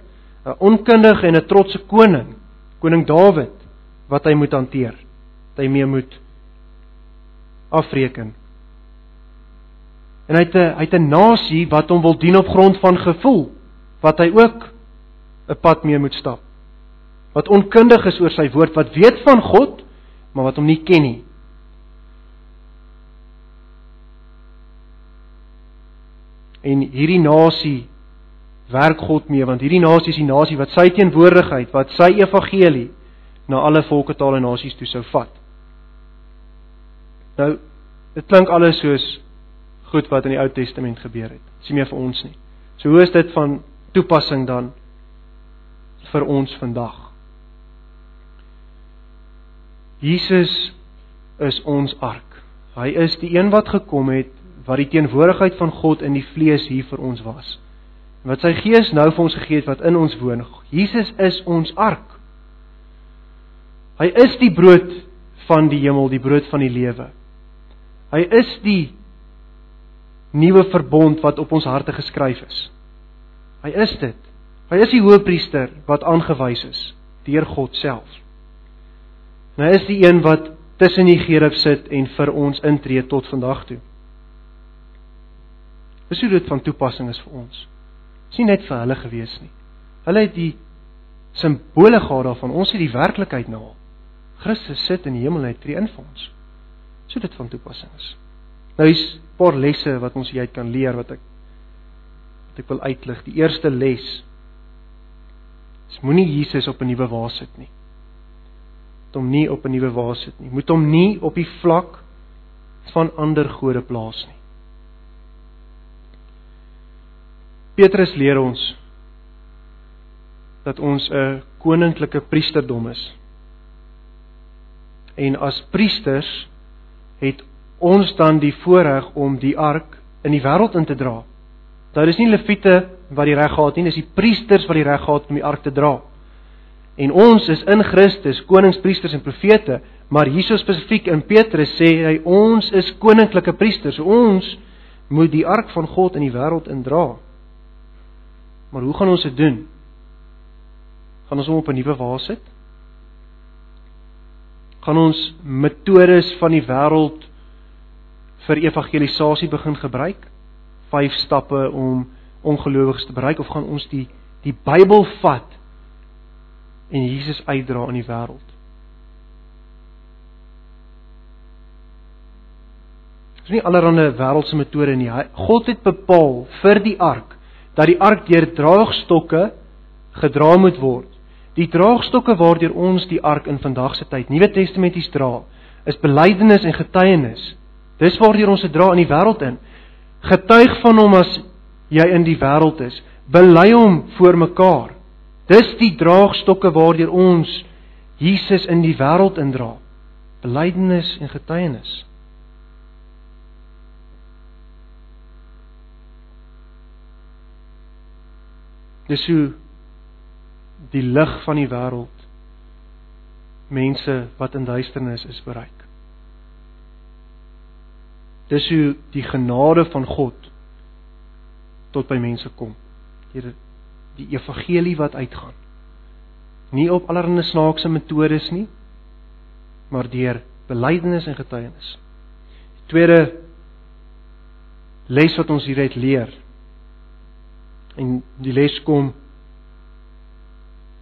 'n onkundige en 'n trotse koning, koning Dawid wat hy moet hanteer. Wat hy mee moet afreken. En hy het 'n hy het 'n nasie wat hom wil dien op grond van gevoel wat hy ook 'n pad mee moet stap. Wat onkundig is oor sy woord, wat weet van God, maar wat hom nie ken nie. En hierdie nasie werk God mee want hierdie nasie is die nasie wat sy teenwoordigheid, wat sy evangelie na alle volke, tale en nasies toe sou vat. Nou, dit klink alles soos goed wat in die Ou Testament gebeur het. Dis nie meer vir ons nie. So hoe is dit van toepassing dan vir ons vandag? Jesus is ons ark. Hy is die een wat gekom het wat die teenwoordigheid van God in die vlees hier vir ons was. En wat sy Gees nou vir ons gegee het wat in ons woon. Jesus is ons ark. Hy is die brood van die hemel, die brood van die lewe. Hy is die nuwe verbond wat op ons harte geskryf is. Hy is dit. Hy is die hoëpriester wat aangewys is deur God self. En hy is die een wat tussen die gerub sit en vir ons intree tot vandag toe. Dis hoe dit van toepassing is vir ons. Dis nie net vir hulle gewees nie. Hulle het die simbole gehad daarvan. Ons het die werklikheid nou al. Christus sit in die hemel en hy tree in vir ons. So dit van toepassing is. Nou is 'n paar lesse wat ons hieruit kan leer wat ek wat ek wil uitlig. Die eerste les is moenie Jesus op 'n nuwe waas sit nie. Moet hom nie op 'n nuwe waas sit nie. Moet hom nie op die vlak van ander gode plaas nie. Petrus leer ons dat ons 'n koninklike priesterdom is. En as priesters het ons dan die voorreg om die ark in die wêreld in te dra. Nou dis nie leviete wat die reg gehad nie, dis die priesters wat die reg gehad om die ark te dra. En ons is in Christus konings, priesters en profete, maar hierso spesifiek in Petrus sê hy ons is koninklike priesters. Ons moet die ark van God in die wêreld indra. Maar hoe gaan ons dit doen? Gaan ons hom op 'n nuwe waas sit? Gaan ons metodes van die wêreld vir evangelisasie begin gebruik? Vyf stappe om ongelowiges te bereik of gaan ons die die Bybel vat en Jesus uitdra in die wêreld? Dis nie allerlei wêreldse metode nie. God het bepaal vir die ark dat die ark deur draagstokke gedra moet word. Die draagstokke waardeur ons die ark in vandag se tyd Nuwe Testamenties dra, is belydenis en getuienis. Dis waardeur ons dit dra in die wêreld in. Getuig van hom as jy in die wêreld is. Bely hom voor mekaar. Dis die draagstokke waardeur ons Jesus in die wêreld indra. Belydenis en getuienis. Dis hoe die lig van die wêreld mense wat in duisternis is bereik. Dis hoe die genade van God tot by mense kom. Deur die evangelie wat uitgaan. Nie op allerlei snaakse metodes nie, maar deur belydenis en getuienis. Die tweede les wat ons hieruit leer En die les kom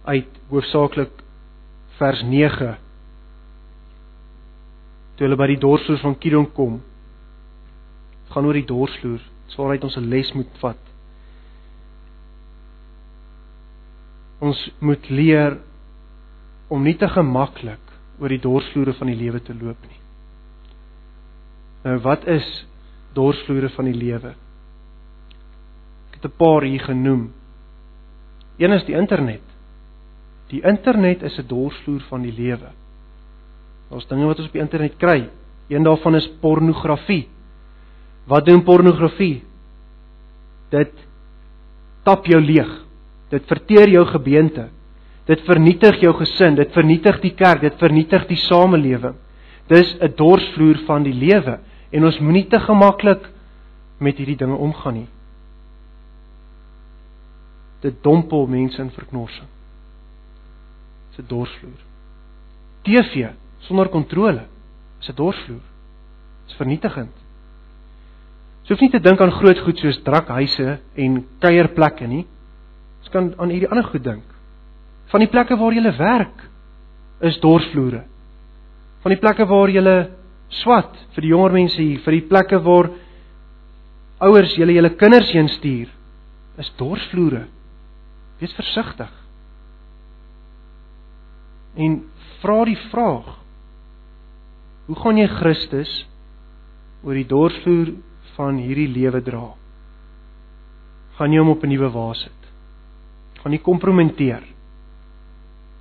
uit hoofsaaklik vers 9. Toe hulle by die dorsvloer van Kidon kom, gaan oor die dorsvloer, waaruit ons 'n les moet vat. Ons moet leer om nie te gemaklik oor die dorsvloere van die lewe te loop nie. Nou wat is dorsvloere van die lewe? het 'n paar hier genoem. Een is die internet. Die internet is 'n dorsvloer van die lewe. Daar's dinge wat ons op die internet kry. Een daarvan is pornografie. Wat doen pornografie? Dit tap jou leeg. Dit verteer jou gebeente. Dit vernietig jou gesin, dit vernietig die kerk, dit vernietig die samelewing. Dis 'n dorsvloer van die lewe en ons moenie te gemaklik met hierdie dinge omgaan nie dit dompel mense in verknorsing. 'n dorsvloer. TV sonder kontrole is 'n dorsvloer. Dis vernietigend. Jy hoef nie te dink aan groot goed soos drakhuise en kuierplekke nie. Jy kan aan hierdie ander goed dink. Van die plekke waar jy werk is dorsvloere. Van die plekke waar jy swat vir die jonger mense hier, vir die plekke waar ouers julle julle kinders heen stuur, is dorsvloere. Wees versigtig. En vra die vraag: Hoe gaan jy Christus oor die dorsvloer van hierdie lewe dra? gaan jy hom op 'n nuwe wa sit. Gaan jy kompromenteer.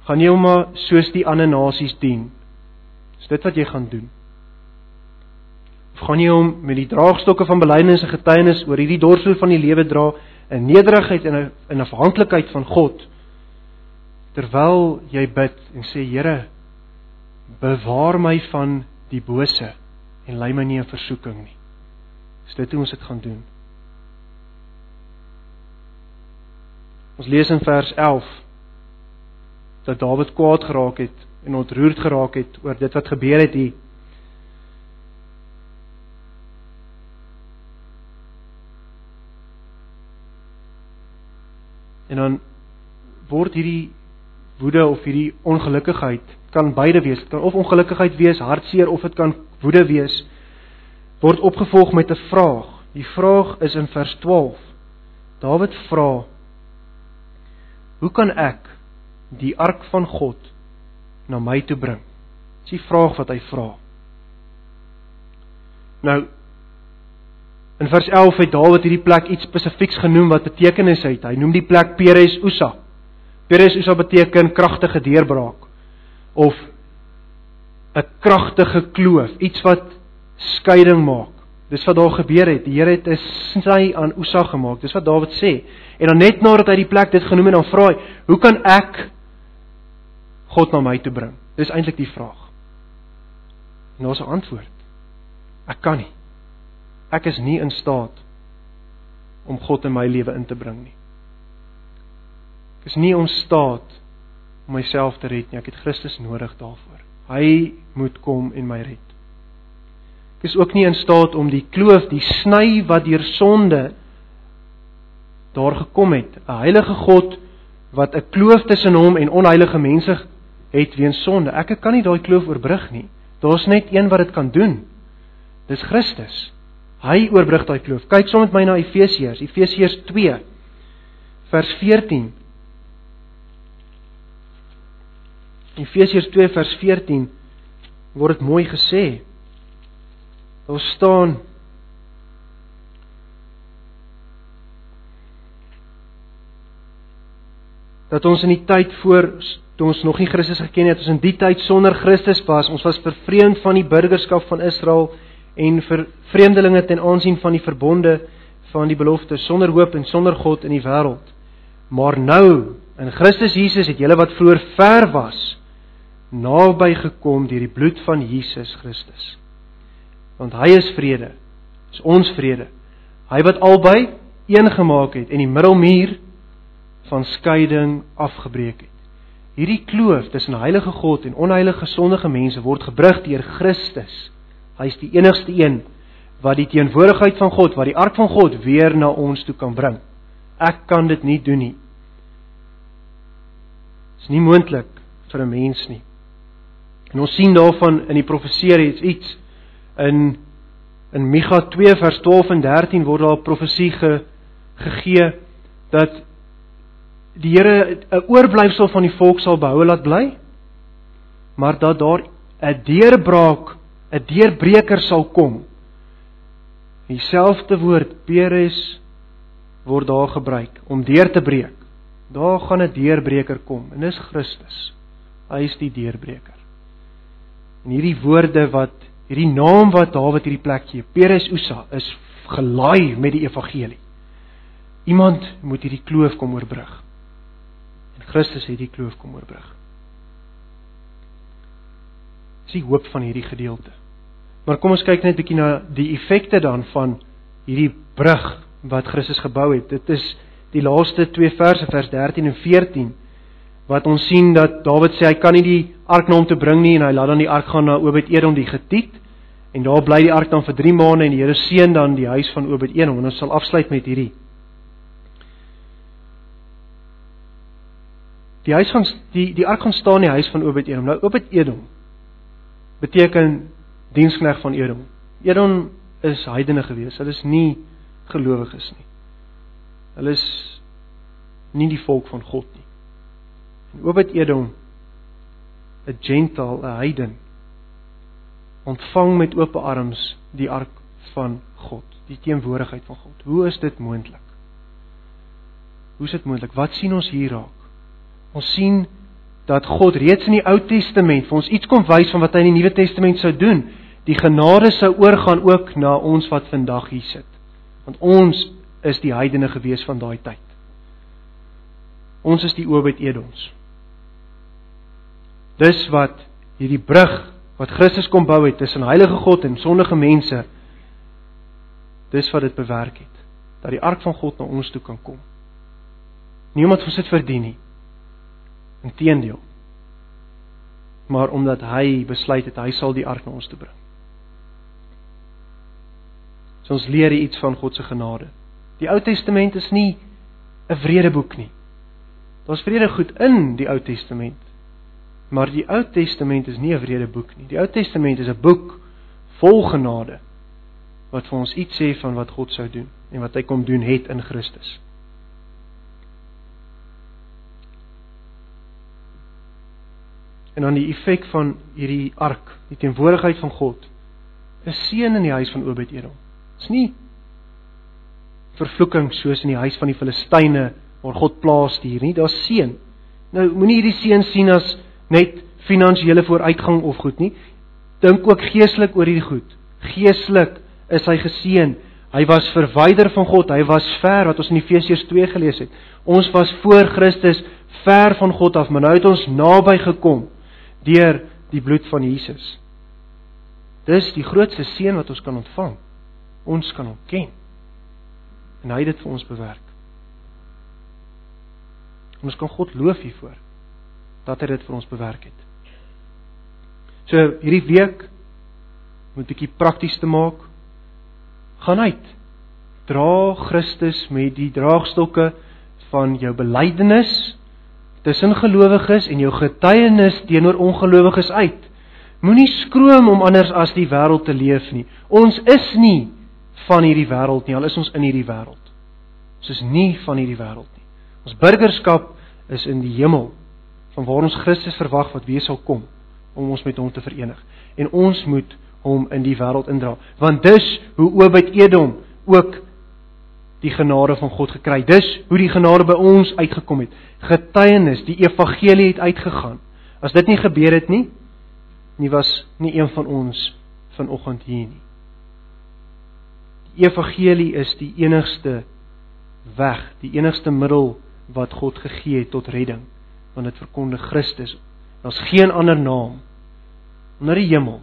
Gaan jy hom maar soos die ander nasies dien. Is dit wat jy gaan doen? Of gaan jy hom met die draagstokke van belydenis en getuienis oor hierdie dorsvloer van die lewe dra in nederigheid en in afhanklikheid van God terwyl jy bid en sê Here bewaar my van die bose en lei my nie in versoeking nie. Is dit hoe ons dit gaan doen? Ons lees in vers 11 dat Dawid kwaad geraak het en ontroerd geraak het oor dit wat gebeur het hier. En dan word hierdie woede of hierdie ongelukkigheid kan beide wees. Dit kan of ongelukkigheid wees, hartseer of dit kan woede wees word opgevolg met 'n vraag. Die vraag is in vers 12. Dawid vra: Hoe kan ek die ark van God na my toe bring? Dis die vraag wat hy vra. Nou in vers 11 het Dawid hierdie plek iets spesifieks genoem wat betekenis het. Hy noem die plek Peres Usa. Peres Usa beteken kragtige deurbraak of 'n kragtige kloof, iets wat skeiding maak. Dis wat daar gebeur het. Die Here het 'n sny aan Usa gemaak. Dis wat Dawid sê. En dan net nadat hy die plek dit genoem het, dan vra hy, "Hoe kan ek God na my toe bring?" Dis eintlik die vraag. En 'n antwoord. Ek kan nie. Ek is nie in staat om God in my lewe in te bring nie. Ek is nie in staat om myself te red nie. Ek het Christus nodig daarvoor. Hy moet kom en my red. Ek is ook nie in staat om die kloof, die sny wat deur sonde daar gekom het, 'n heilige God wat 'n kloof tussen hom en onheilige mense het weens sonde. Ek kan nie daai kloof oorbrug nie. Daar's net een wat dit kan doen. Dis Christus. Hy oorbrug daai kloof. Kyk saam met my na Efesiërs, Efesiërs 2 vers 14. Efesiërs 2 vers 14 word dit mooi gesê. Daar staan dat ons in die tyd voor toe ons nog nie Christus geken het, ons in die tyd sonder Christus was, ons was vervreemd van die burgerskap van Israel en vir vreemdelinge ten aansien van die verbonde van die belofte sonder hoop en sonder God in die wêreld. Maar nou in Christus Jesus het julle wat vroeër ver was naby gekom deur die bloed van Jesus Christus want hy is vrede. Is ons vrede. Hy wat albei een gemaak het en die middelmuur van skeiding afgebreek het. Hierdie kloof tussen heilige God en onheilige sondige mense word gebrug deur Christus. Hy is die enigste een wat die teenwoordigheid van God, wat die ark van God weer na ons toe kan bring. Ek kan dit nie doen nie. Dit is nie moontlik vir 'n mens nie. En ons sien daarvan in die profeseer iets In in Micha 2 vers 12 en 13 word daar 'n profesie ge, gegee dat die Here 'n oorblyfsel van die volk sal behou laat bly, maar dat daar 'n deurbraak, 'n deurbreker sal kom. Dieselfde woord Peres word daar gebruik om deur te breek. Daar gaan 'n deurbreker kom en dis Christus. Hy is die deurbreker. En hierdie woorde wat Hierdie naam wat Dawid hierdie plek gee, Peres Usa, is gelaai met die evangelie. Iemand moet hierdie kloof kom oorbrug. En Christus het hierdie kloof kom oorbrug. Dis die hoop van hierdie gedeelte. Maar kom ons kyk net 'n bietjie na die effekte dan van hierdie brug wat Christus gebou het. Dit is die laaste 2 verse vers 13 en 14 wat ons sien dat Dawid sê hy kan nie die ark na hom toe bring nie en hy laat dan die ark gaan na Obed-Edom die Getiet en daar bly die ark dan vir 3 maande en die Here seën dan die huis van Obed-Edom en ons sal afsluit met hierdie Die huis gaan die die ark gaan staan in die huis van Obed-Edom. Nou Obed-Edom beteken dienskneg van Edom. Edom is heidene gewees. Hulle is nie gelowiges nie. Hulle is nie die volk van God nie. En Obed-Edom 'n gentile, 'n heiden ontvang met oop arms die ark van God, die teenwoordigheid van God. Hoe is dit moontlik? Hoe is dit moontlik? Wat sien ons hier raak? Ons sien dat God reeds in die Ou Testament vir ons iets kom wys van wat hy in die Nuwe Testament sou doen. Die genade sou oorgaan ook na ons wat vandag hier sit. Want ons is die heidene gewees van daai tyd. Ons is die Obed Edoms. Dis wat hierdie brug wat Christus kom bou het tussen heilige God en sondige mense. Dis wat dit bewerk het dat die ark van God na ons toe kan kom. Niemand het dit verdien nie. Inteendeel. Maar omdat hy besluit het hy sal die ark na ons toe bring. So ons leer iets van God se genade. Die Ou Testament is nie 'n vredeboek nie. Daar's vrede goed in die Ou Testament. Maar die Ou Testament is nie 'n vredeboek nie. Die Ou Testament is 'n boek vol genade wat vir ons iets sê van wat God sou doen en wat hy kom doen het in Christus. En dan die effek van hierdie ark, die teenwoordigheid van God, is seën in die huis van Obed-Edom. Dit's nie vervloeking soos in die huis van die Filistyne waar God plaas hier nie, daar's seën. Nou moenie hierdie seën sien as net finansiële vooruitgang of goed nie. Dink ook geestelik oor hierdie goed. Geestelik is hy geseën. Hy was verwyder van God, hy was ver wat ons in Efesiërs 2 gelees het. Ons was voor Christus ver van God af, maar nou het ons naby gekom deur die bloed van Jesus. Dis die grootste seën wat ons kan ontvang. Ons kan hom ken. En hy het dit vir ons bewerk. Ons kan God loof hiervoor dat hy dit vir ons bewerk het. So hierdie week moet 'n bietjie prakties te maak. Gaan uit. Dra Christus met die draagstokke van jou belydenis tussen gelowiges en jou getuienis teenoor ongelowiges uit. Moenie skroom om anders as die wêreld te leef nie. Ons is nie van hierdie wêreld nie, al is ons in hierdie wêreld. Ons is nie van hierdie wêreld nie. Ons burgerskap is in die hemel van waar ons Christus verwag wat weer sal kom om ons met hom te verenig. En ons moet hom in die wêreld indra, want dis hoe Obed Edom ook die genade van God gekry. Dis hoe die genade by ons uitgekom het. Getuienis, die evangelie het uitgegaan. As dit nie gebeur het nie, nie was nie een van ons vanoggend hier nie. Die evangelie is die enigste weg, die enigste middel wat God gegee het tot redding want dit verkondig Christus. Daar's geen ander naam onder die hemel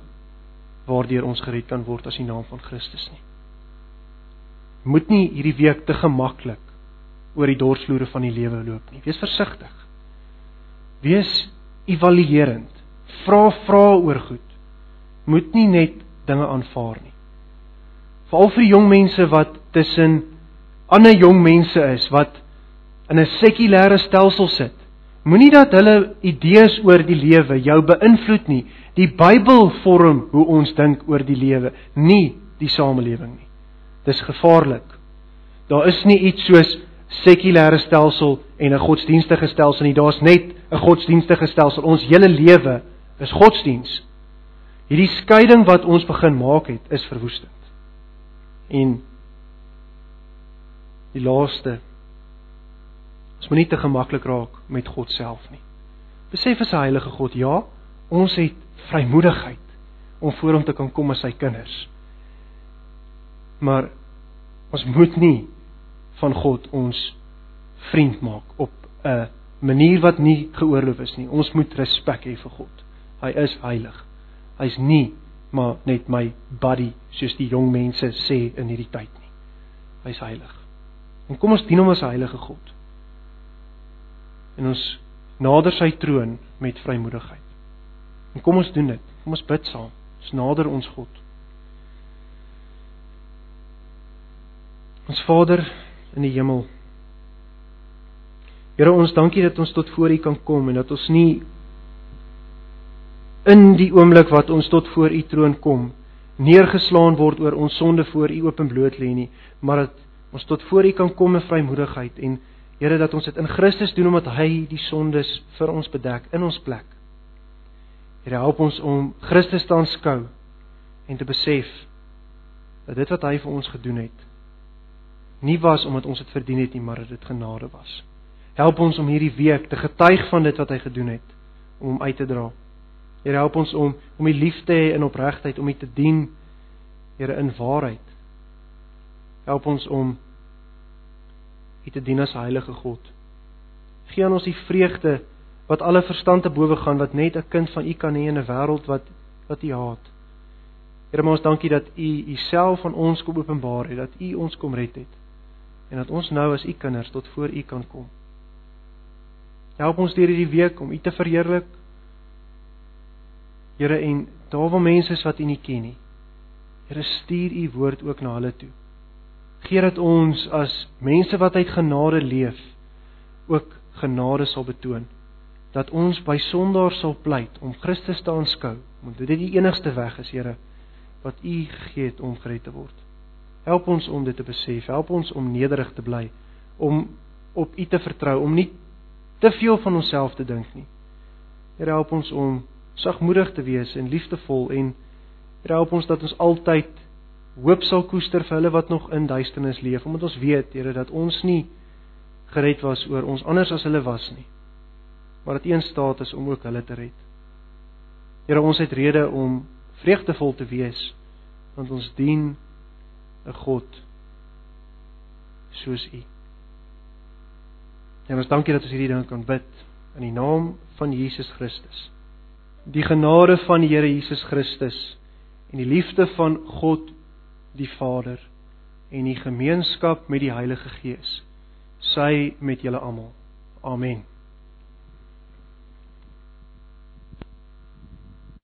waardeur ons gered kan word as die naam van Christus nie. Moet nie hierdie week te gemaklik oor die dorsvloere van die lewe loop nie. Wees versigtig. Wees evaluerend. Vra vra oor goed. Moet nie net dinge aanvaar nie. Veral vir die jong mense wat tussen ander jong mense is wat in 'n sekulêre stelsel sit. Moenie dat hulle idees oor die lewe jou beïnvloed nie. Die Bybel vorm hoe ons dink oor die lewe, nie die samelewing nie. Dis gevaarlik. Daar is nie iets soos sekulêre stelsel en 'n godsdienstige stelsel nie. Daar's net 'n godsdienstige stelsel. Ons hele lewe is godsdiens. Hierdie skeiding wat ons begin maak het, is verwoestend. En die laaste Ons moet nie te gemaklik raak met God self nie. Besef as 'n heilige God, ja, ons het vrymoedigheid om voor hom te kan kom as sy kinders. Maar ons moet nie van God ons vriend maak op 'n manier wat nie geoorloof is nie. Ons moet respek hê vir God. Hy is heilig. Hy's nie maar net my buddy soos die jong mense sê in hierdie tyd nie. Hy's heilig. En kom ons dien hom as 'n heilige God en ons nader sy troon met vrymoedigheid. En kom ons doen dit. Kom ons bid saam. Ons nader ons God. Ons Vader in die hemel. Here ons dankie dat ons tot voor U kan kom en dat ons nie in die oomblik wat ons tot voor U troon kom neergeslaan word oor ons sonde voor U openbloot lê nie, maar dat ons tot voor U kan kom in vrymoedigheid en Here dat ons dit in Christus doen omdat hy die sondes vir ons bedek in ons plek. Here help ons om Christus te aanskou en te besef dat dit wat hy vir ons gedoen het nie was omdat ons dit verdien het nie, maar dat dit genade was. Help ons om hierdie week te getuig van dit wat hy gedoen het om hom uit te dra. Here help ons om om U lief te hê in opregtheid, om U te dien, Here in waarheid. Help ons om U te dien as heilige God. Gee aan ons die vreugde wat alle verstand te bowe gaan wat net 'n kind van U kan hê in 'n wêreld wat wat U haat. Here, ons dankie dat U Uself aan ons kom openbaar het, dat U ons kom red het en dat ons nou as U kinders tot voor U kan kom. Help ons deur hierdie week om U te verheerlik. Here en daar waar mense is wat U nie ken nie. Here stuur U woord ook na hulle toe. Geer dat ons as mense wat uit genade leef ook genade sal betoon. Dat ons by sondaars sal pleit om Christus te aanskou, want dit is die enigste weg is Here wat U gegee het om gered te word. Help ons om dit te besef. Help ons om nederig te bly, om op U te vertrou, om nie te veel van onsself te dink nie. Here help ons om sagmoedig te wees en liefdevol en Here help ons dat ons altyd hoop sal koester vir hulle wat nog in duisternis leef, omdat ons weet, Here, dat ons nie gered was oor ons anders as hulle was nie. Maar dat U in staat is om ook hulle te red. Here, ons het rede om vreugdevol te wees want ons dien 'n God soos U. En ons dankie dat ons hierdie ding kan bid in die naam van Jesus Christus. Die genade van die Here Jesus Christus en die liefde van God die Vader en die gemeenskap met die Heilige Gees sy met julle almal. Amen.